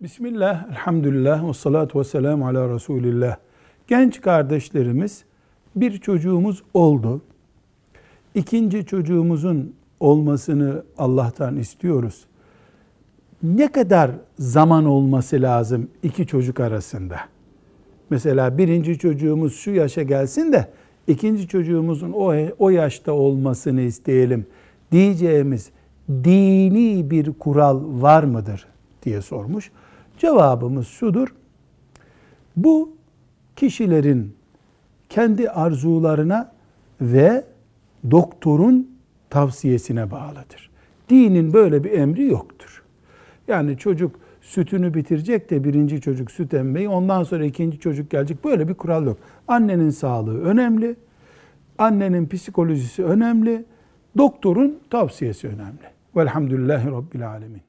Bismillah, elhamdülillah ve salatu ve selamu ala Resulillah. Genç kardeşlerimiz bir çocuğumuz oldu. İkinci çocuğumuzun olmasını Allah'tan istiyoruz. Ne kadar zaman olması lazım iki çocuk arasında? Mesela birinci çocuğumuz şu yaşa gelsin de ikinci çocuğumuzun o, o yaşta olmasını isteyelim diyeceğimiz dini bir kural var mıdır diye sormuş. Cevabımız şudur. Bu kişilerin kendi arzularına ve doktorun tavsiyesine bağlıdır. Dinin böyle bir emri yoktur. Yani çocuk sütünü bitirecek de birinci çocuk süt emmeyi ondan sonra ikinci çocuk gelecek. Böyle bir kural yok. Annenin sağlığı önemli. Annenin psikolojisi önemli. Doktorun tavsiyesi önemli. Velhamdülillahi Rabbil Alemin.